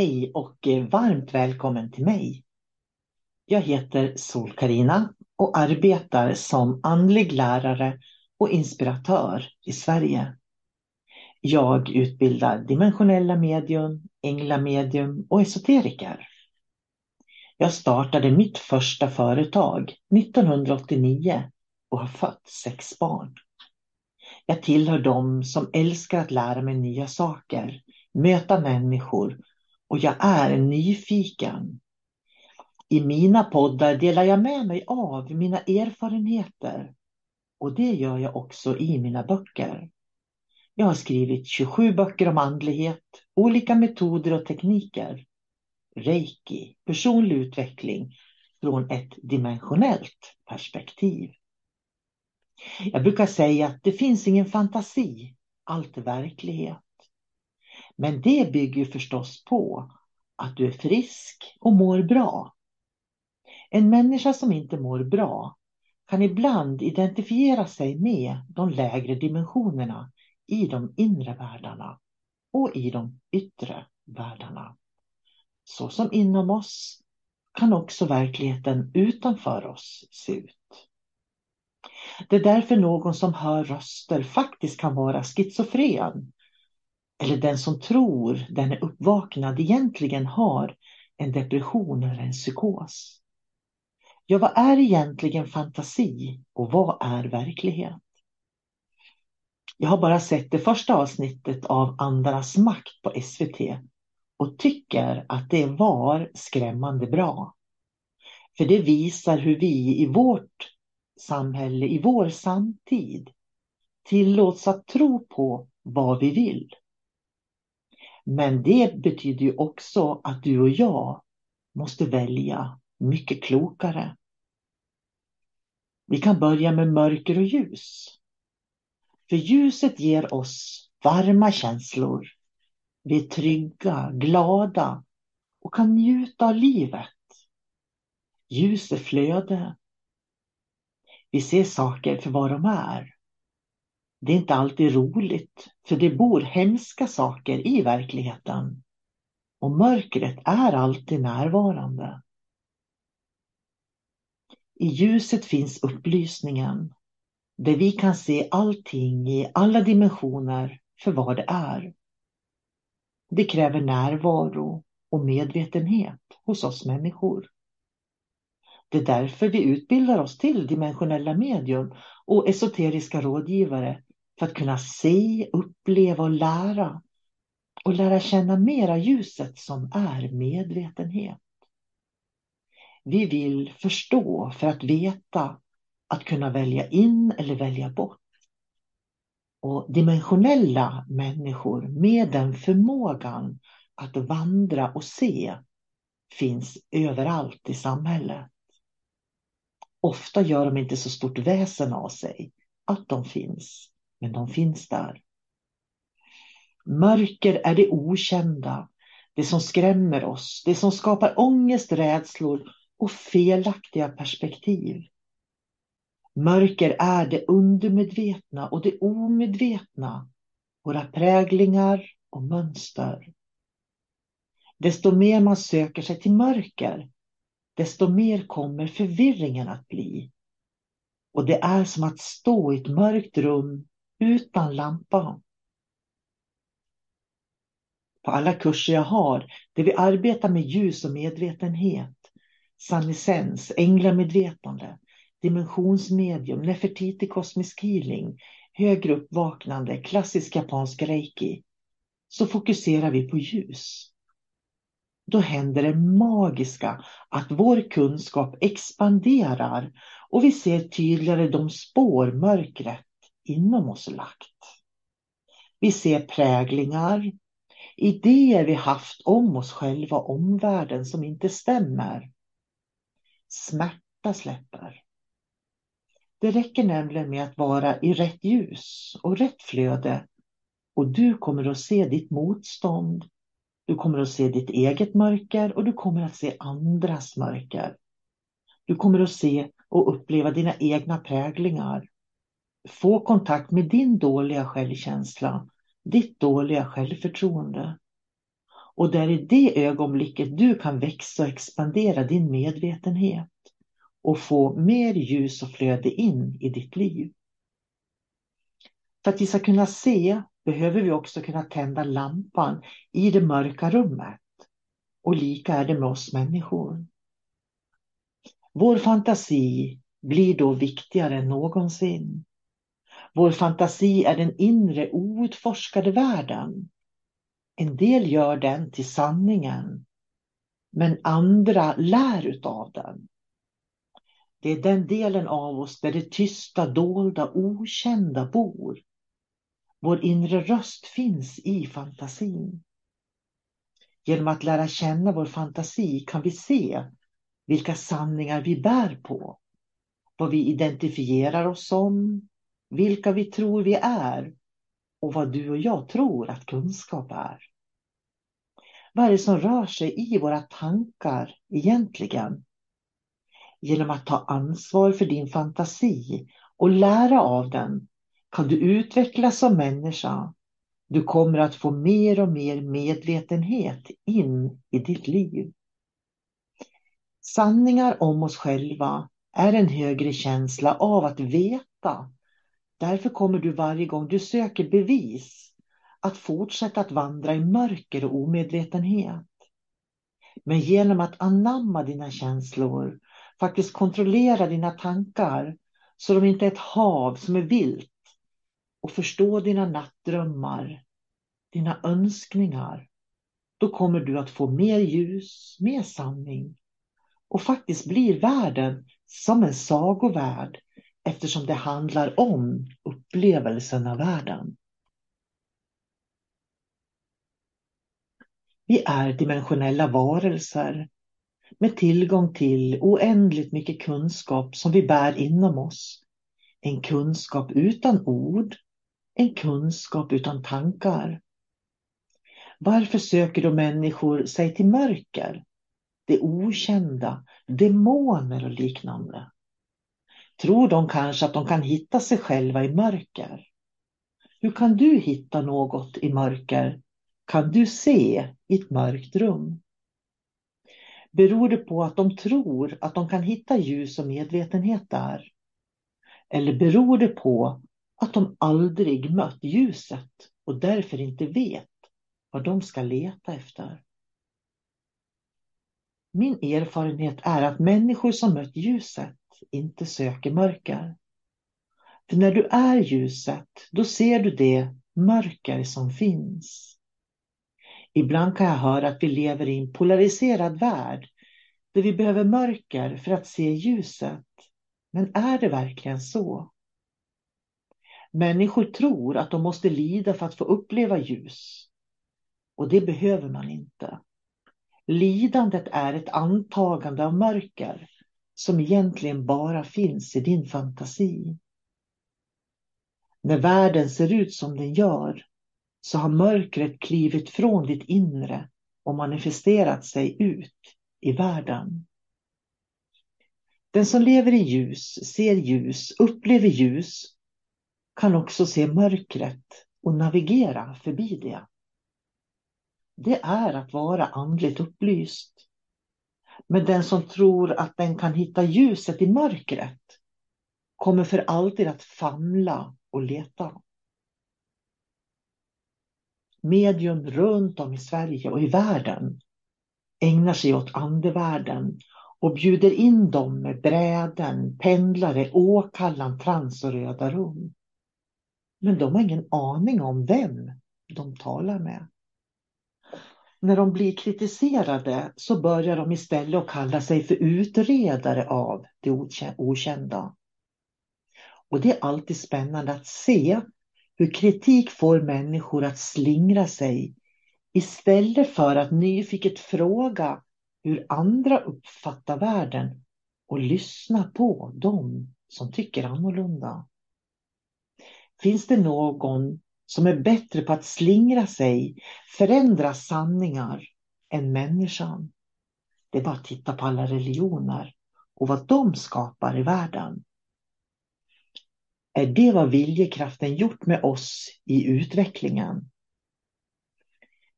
Hej och eh, varmt välkommen till mig. Jag heter sol karina och arbetar som andlig lärare och inspiratör i Sverige. Jag utbildar dimensionella medium, änglamedium och esoteriker. Jag startade mitt första företag 1989 och har fött sex barn. Jag tillhör dem som älskar att lära mig nya saker, möta människor och jag är nyfiken. I mina poddar delar jag med mig av mina erfarenheter och det gör jag också i mina böcker. Jag har skrivit 27 böcker om andlighet, olika metoder och tekniker, reiki, personlig utveckling från ett dimensionellt perspektiv. Jag brukar säga att det finns ingen fantasi, allt är verklighet. Men det bygger förstås på att du är frisk och mår bra. En människa som inte mår bra kan ibland identifiera sig med de lägre dimensionerna i de inre världarna och i de yttre världarna. Så som inom oss kan också verkligheten utanför oss se ut. Det är därför någon som hör röster faktiskt kan vara schizofren eller den som tror den är uppvaknad egentligen har en depression eller en psykos. Ja, vad är egentligen fantasi och vad är verklighet? Jag har bara sett det första avsnittet av Andarnas makt på SVT och tycker att det var skrämmande bra. För det visar hur vi i vårt samhälle, i vår samtid tillåts att tro på vad vi vill. Men det betyder ju också att du och jag måste välja mycket klokare. Vi kan börja med mörker och ljus. För ljuset ger oss varma känslor. Vi är trygga, glada och kan njuta av livet. Ljus är flöde. Vi ser saker för vad de är. Det är inte alltid roligt, för det bor hemska saker i verkligheten. Och mörkret är alltid närvarande. I ljuset finns upplysningen, där vi kan se allting i alla dimensioner för vad det är. Det kräver närvaro och medvetenhet hos oss människor. Det är därför vi utbildar oss till dimensionella medium och esoteriska rådgivare för att kunna se, uppleva och lära. Och lära känna mera ljuset som är medvetenhet. Vi vill förstå för att veta, att kunna välja in eller välja bort. Och dimensionella människor med den förmågan att vandra och se finns överallt i samhället. Ofta gör de inte så stort väsen av sig att de finns men de finns där. Mörker är det okända, det som skrämmer oss, det som skapar ångest, rädslor och felaktiga perspektiv. Mörker är det undermedvetna och det omedvetna, våra präglingar och mönster. Desto mer man söker sig till mörker, desto mer kommer förvirringen att bli. Och det är som att stå i ett mörkt rum utan lampa. På alla kurser jag har, där vi arbetar med ljus och medvetenhet, sannessens, änglamedvetande, dimensionsmedium, nefertiti kosmisk healing, högre uppvaknande, klassisk japansk reiki, så fokuserar vi på ljus. Då händer det magiska att vår kunskap expanderar och vi ser tydligare de spår mörkret inom oss lagt. Vi ser präglingar, idéer vi haft om oss själva och omvärlden som inte stämmer. Smärta släpper. Det räcker nämligen med att vara i rätt ljus och rätt flöde och du kommer att se ditt motstånd. Du kommer att se ditt eget mörker och du kommer att se andras mörker. Du kommer att se och uppleva dina egna präglingar. Få kontakt med din dåliga självkänsla, ditt dåliga självförtroende. Och det är i det ögonblicket du kan växa och expandera din medvetenhet och få mer ljus och flöde in i ditt liv. För att vi ska kunna se behöver vi också kunna tända lampan i det mörka rummet. Och lika är det med oss människor. Vår fantasi blir då viktigare än någonsin. Vår fantasi är den inre outforskade världen. En del gör den till sanningen, men andra lär utav den. Det är den delen av oss där det tysta, dolda, okända bor. Vår inre röst finns i fantasin. Genom att lära känna vår fantasi kan vi se vilka sanningar vi bär på, vad vi identifierar oss som, vilka vi tror vi är och vad du och jag tror att kunskap är. Vad är det som rör sig i våra tankar egentligen? Genom att ta ansvar för din fantasi och lära av den kan du utvecklas som människa. Du kommer att få mer och mer medvetenhet in i ditt liv. Sanningar om oss själva är en högre känsla av att veta. Därför kommer du varje gång du söker bevis att fortsätta att vandra i mörker och omedvetenhet. Men genom att anamma dina känslor, faktiskt kontrollera dina tankar så de inte är ett hav som är vilt och förstå dina nattdrömmar, dina önskningar, då kommer du att få mer ljus, mer sanning och faktiskt blir världen som en sagovärld eftersom det handlar om upplevelsen av världen. Vi är dimensionella varelser med tillgång till oändligt mycket kunskap som vi bär inom oss. En kunskap utan ord, en kunskap utan tankar. Varför söker då människor sig till mörker? Det okända, demoner och liknande. Tror de kanske att de kan hitta sig själva i mörker? Hur kan du hitta något i mörker? Kan du se i ett mörkt rum? Beror det på att de tror att de kan hitta ljus och medvetenhet där? Eller beror det på att de aldrig mött ljuset och därför inte vet vad de ska leta efter? Min erfarenhet är att människor som mött ljuset inte söker mörker. För när du är ljuset, då ser du det mörker som finns. Ibland kan jag höra att vi lever i en polariserad värld där vi behöver mörker för att se ljuset. Men är det verkligen så? Människor tror att de måste lida för att få uppleva ljus. Och det behöver man inte. Lidandet är ett antagande av mörker som egentligen bara finns i din fantasi. När världen ser ut som den gör så har mörkret klivit från ditt inre och manifesterat sig ut i världen. Den som lever i ljus, ser ljus, upplever ljus kan också se mörkret och navigera förbi det. Det är att vara andligt upplyst. Men den som tror att den kan hitta ljuset i mörkret kommer för alltid att famla och leta. Medium runt om i Sverige och i världen ägnar sig åt andevärlden och bjuder in dem med bräden, pendlare, åkallan, trans och röda rum. Men de har ingen aning om vem de talar med. När de blir kritiserade så börjar de istället att kalla sig för utredare av det okända. Och det är alltid spännande att se hur kritik får människor att slingra sig istället för att nyfiket fråga hur andra uppfattar världen och lyssna på dem som tycker annorlunda. Finns det någon som är bättre på att slingra sig, förändra sanningar än människan? Det är bara att titta på alla religioner och vad de skapar i världen. Är det vad viljekraften gjort med oss i utvecklingen?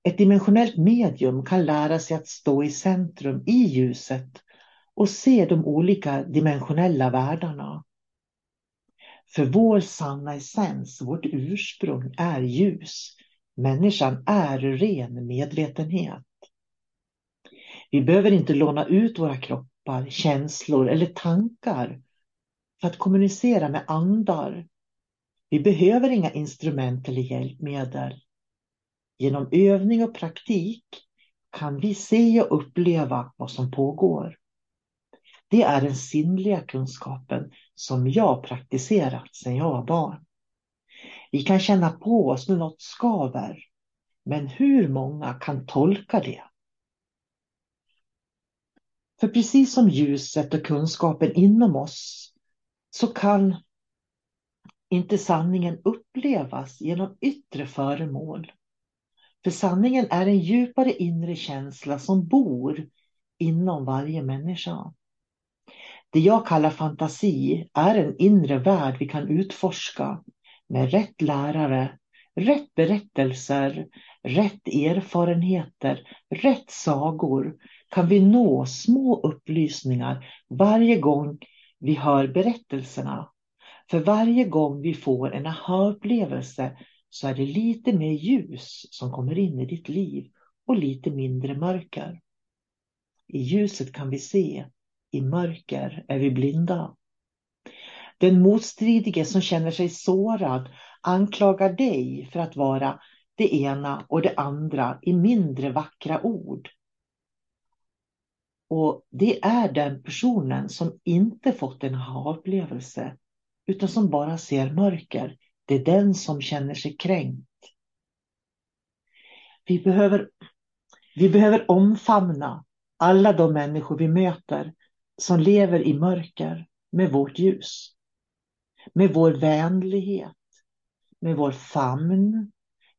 Ett dimensionellt medium kan lära sig att stå i centrum i ljuset och se de olika dimensionella världarna. För vår sanna essens, vårt ursprung är ljus. Människan är ren medvetenhet. Vi behöver inte låna ut våra kroppar, känslor eller tankar för att kommunicera med andar. Vi behöver inga instrument eller hjälpmedel. Genom övning och praktik kan vi se och uppleva vad som pågår. Det är den sinnliga kunskapen som jag praktiserat sedan jag var barn. Vi kan känna på oss när något skaver, men hur många kan tolka det? För precis som ljuset och kunskapen inom oss så kan inte sanningen upplevas genom yttre föremål. För sanningen är en djupare inre känsla som bor inom varje människa. Det jag kallar fantasi är en inre värld vi kan utforska med rätt lärare, rätt berättelser, rätt erfarenheter, rätt sagor kan vi nå små upplysningar varje gång vi hör berättelserna. För varje gång vi får en aha-upplevelse så är det lite mer ljus som kommer in i ditt liv och lite mindre mörker. I ljuset kan vi se, i mörker är vi blinda. Den motstridige som känner sig sårad anklagar dig för att vara det ena och det andra i mindre vackra ord. Och det är den personen som inte fått en aha-upplevelse utan som bara ser mörker. Det är den som känner sig kränkt. Vi behöver, vi behöver omfamna alla de människor vi möter som lever i mörker med vårt ljus. Med vår vänlighet, med vår famn,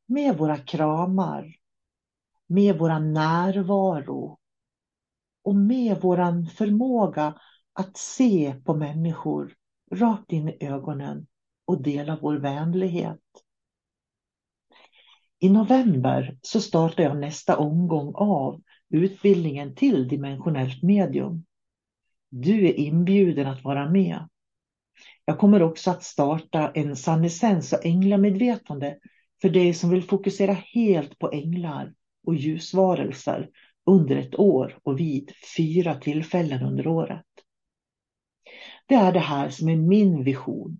med våra kramar, med vår närvaro och med vår förmåga att se på människor rakt in i ögonen och dela vår vänlighet. I november så startar jag nästa omgång av utbildningen till dimensionellt medium. Du är inbjuden att vara med. Jag kommer också att starta en sannessens och änglamedvetande för dig som vill fokusera helt på änglar och ljusvarelser under ett år och vid fyra tillfällen under året. Det är det här som är min vision.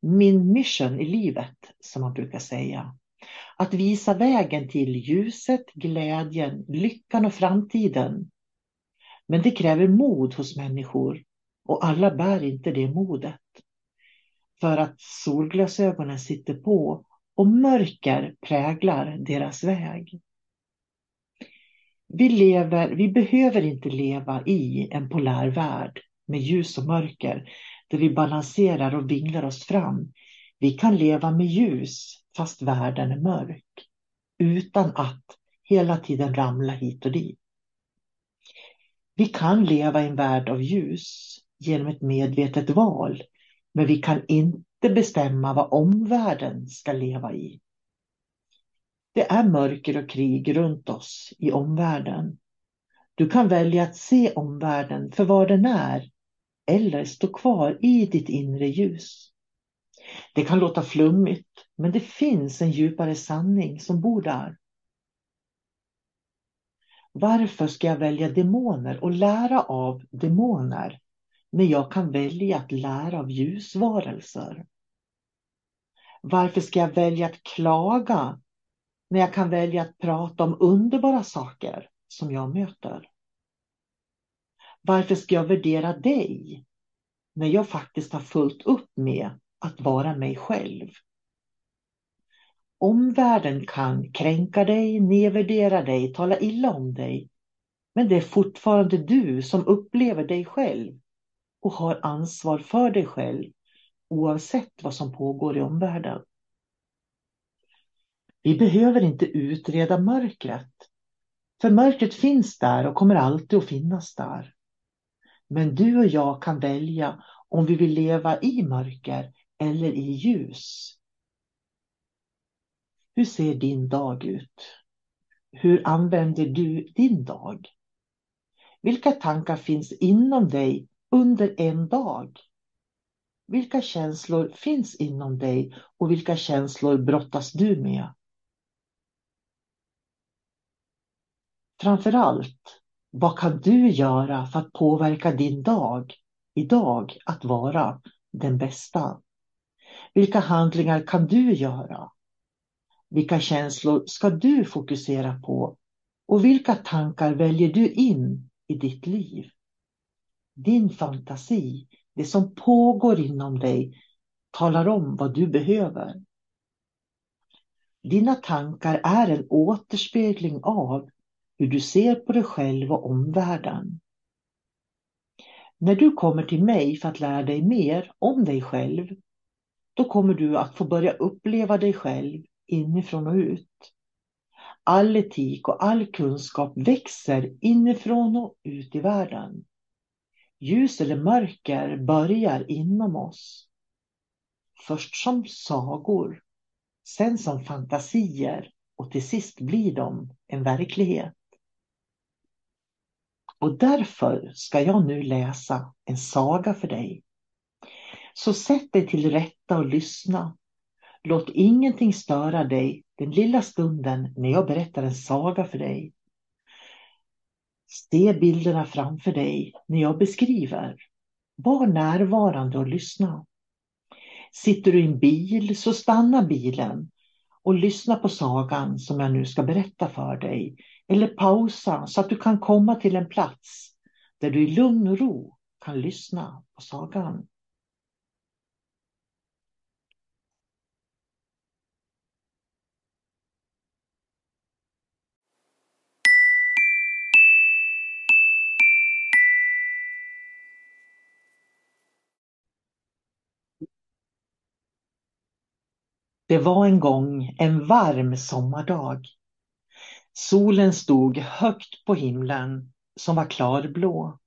Min mission i livet, som man brukar säga. Att visa vägen till ljuset, glädjen, lyckan och framtiden. Men det kräver mod hos människor och alla bär inte det modet. För att solglasögonen sitter på och mörker präglar deras väg. Vi, lever, vi behöver inte leva i en polär värld med ljus och mörker där vi balanserar och vinglar oss fram. Vi kan leva med ljus fast världen är mörk utan att hela tiden ramla hit och dit. Vi kan leva i en värld av ljus genom ett medvetet val, men vi kan inte bestämma vad omvärlden ska leva i. Det är mörker och krig runt oss i omvärlden. Du kan välja att se omvärlden för vad den är eller stå kvar i ditt inre ljus. Det kan låta flummigt, men det finns en djupare sanning som bor där. Varför ska jag välja demoner och lära av demoner när jag kan välja att lära av ljusvarelser? Varför ska jag välja att klaga när jag kan välja att prata om underbara saker som jag möter? Varför ska jag värdera dig när jag faktiskt har fullt upp med att vara mig själv? Omvärlden kan kränka dig, nedvärdera dig, tala illa om dig. Men det är fortfarande du som upplever dig själv och har ansvar för dig själv oavsett vad som pågår i omvärlden. Vi behöver inte utreda mörkret. För mörkret finns där och kommer alltid att finnas där. Men du och jag kan välja om vi vill leva i mörker eller i ljus. Hur ser din dag ut? Hur använder du din dag? Vilka tankar finns inom dig under en dag? Vilka känslor finns inom dig och vilka känslor brottas du med? Framförallt, vad kan du göra för att påverka din dag idag att vara den bästa? Vilka handlingar kan du göra? Vilka känslor ska du fokusera på? Och vilka tankar väljer du in i ditt liv? Din fantasi, det som pågår inom dig, talar om vad du behöver. Dina tankar är en återspegling av hur du ser på dig själv och omvärlden. När du kommer till mig för att lära dig mer om dig själv, då kommer du att få börja uppleva dig själv inifrån och ut. All etik och all kunskap växer inifrån och ut i världen. Ljus eller mörker börjar inom oss. Först som sagor, sen som fantasier och till sist blir de en verklighet. Och därför ska jag nu läsa en saga för dig. Så sätt dig till rätta och lyssna Låt ingenting störa dig den lilla stunden när jag berättar en saga för dig. Se bilderna framför dig när jag beskriver. Var närvarande och lyssna. Sitter du i en bil så stanna bilen och lyssna på sagan som jag nu ska berätta för dig. Eller pausa så att du kan komma till en plats där du i lugn och ro kan lyssna på sagan. Det var en gång en varm sommardag. Solen stod högt på himlen som var klarblå.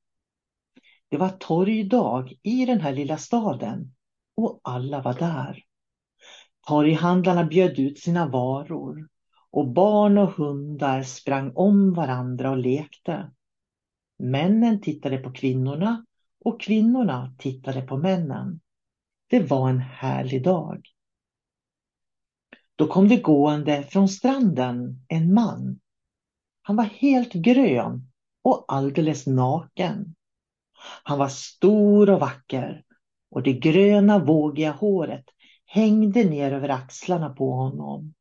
Det var torgdag i den här lilla staden och alla var där. Torghandlarna bjöd ut sina varor och barn och hundar sprang om varandra och lekte. Männen tittade på kvinnorna och kvinnorna tittade på männen. Det var en härlig dag. Då kom det gående från stranden en man. Han var helt grön och alldeles naken. Han var stor och vacker och det gröna vågiga håret hängde ner över axlarna på honom.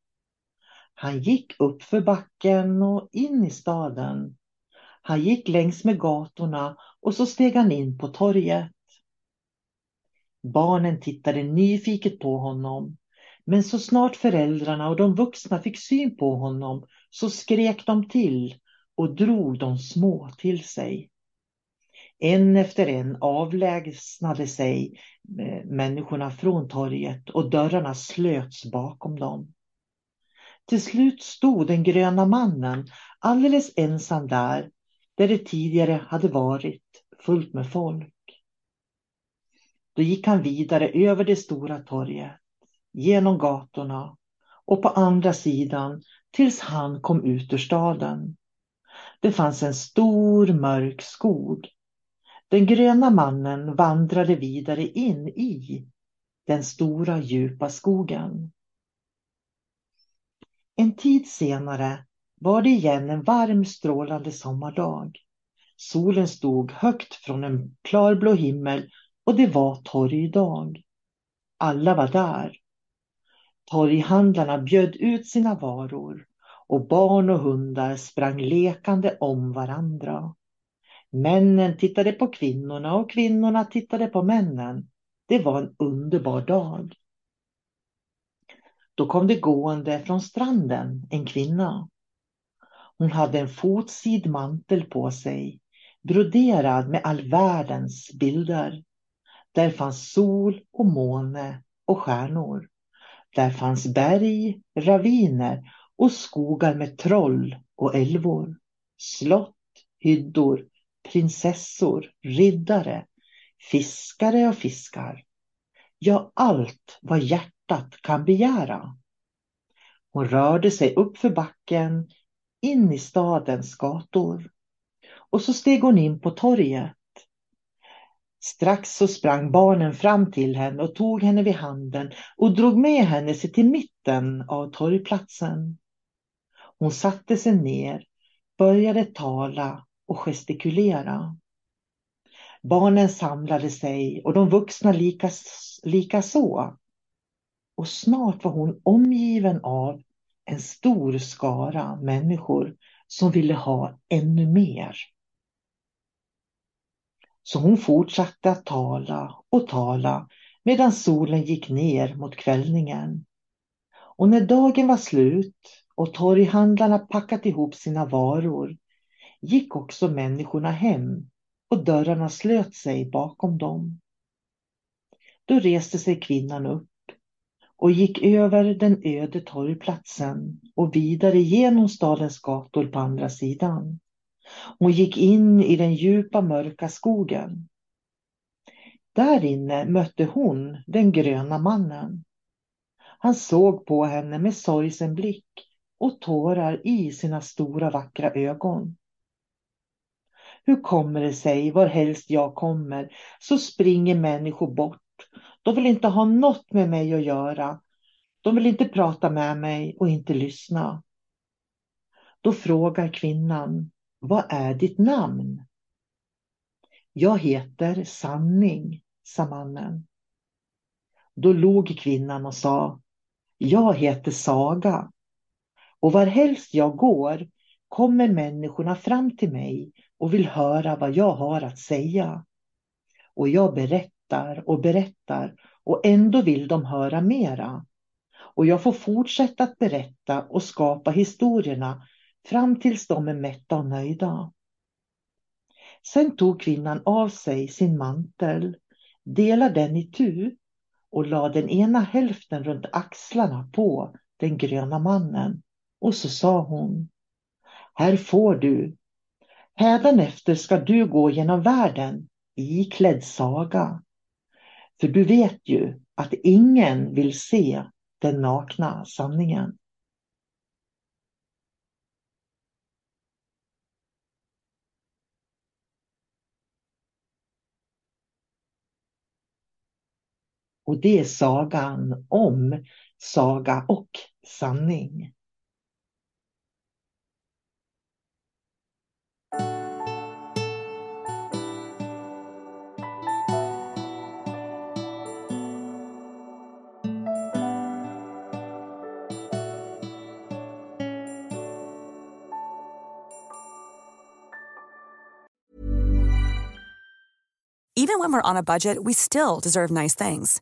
Han gick upp för backen och in i staden. Han gick längs med gatorna och så steg han in på torget. Barnen tittade nyfiket på honom men så snart föräldrarna och de vuxna fick syn på honom så skrek de till och drog de små till sig. En efter en avlägsnade sig eh, människorna från torget och dörrarna slöts bakom dem. Till slut stod den gröna mannen alldeles ensam där, där det tidigare hade varit fullt med folk. Då gick han vidare över det stora torget, genom gatorna och på andra sidan tills han kom ut ur staden. Det fanns en stor mörk skog. Den gröna mannen vandrade vidare in i den stora djupa skogen. En tid senare var det igen en varm strålande sommardag. Solen stod högt från en klarblå himmel och det var torgdag. Alla var där. Torghandlarna bjöd ut sina varor och barn och hundar sprang lekande om varandra. Männen tittade på kvinnorna och kvinnorna tittade på männen. Det var en underbar dag. Då kom det gående från stranden en kvinna. Hon hade en fotsid mantel på sig, broderad med all världens bilder. Där fanns sol och måne och stjärnor. Där fanns berg, raviner och skogar med troll och älvor. Slott, hyddor, prinsessor, riddare, fiskare och fiskar. Ja, allt vad hjärtat kan begära. Hon rörde sig upp för backen in i stadens gator. Och så steg hon in på torget. Strax så sprang barnen fram till henne och tog henne vid handen och drog med henne sig till mitten av torgplatsen. Hon satte sig ner, började tala och gestikulera. Barnen samlade sig och de vuxna lika, lika så. Och snart var hon omgiven av en stor skara människor som ville ha ännu mer. Så hon fortsatte att tala och tala medan solen gick ner mot kvällningen. Och när dagen var slut och torghandlarna packat ihop sina varor gick också människorna hem och dörrarna slöt sig bakom dem. Då reste sig kvinnan upp och gick över den öde torgplatsen och vidare genom stadens gator på andra sidan. Hon gick in i den djupa mörka skogen. Där inne mötte hon den gröna mannen. Han såg på henne med sorgsen blick och tårar i sina stora vackra ögon. Hur kommer det sig, varhelst jag kommer, så springer människor bort. De vill inte ha något med mig att göra. De vill inte prata med mig och inte lyssna. Då frågar kvinnan, vad är ditt namn? Jag heter Sanning, sa mannen. Då log kvinnan och sa, jag heter Saga. Och varhelst jag går kommer människorna fram till mig och vill höra vad jag har att säga. Och jag berättar och berättar och ändå vill de höra mera. Och jag får fortsätta att berätta och skapa historierna fram tills de är mätta och nöjda. Sen tog kvinnan av sig sin mantel, delade den i tu och lade den ena hälften runt axlarna på den gröna mannen. Och så sa hon, här får du. Hädanefter ska du gå genom världen iklädd saga. För du vet ju att ingen vill se den nakna sanningen. Och det är sagan om saga och sanning. Even when we're on a budget, we still deserve nice things.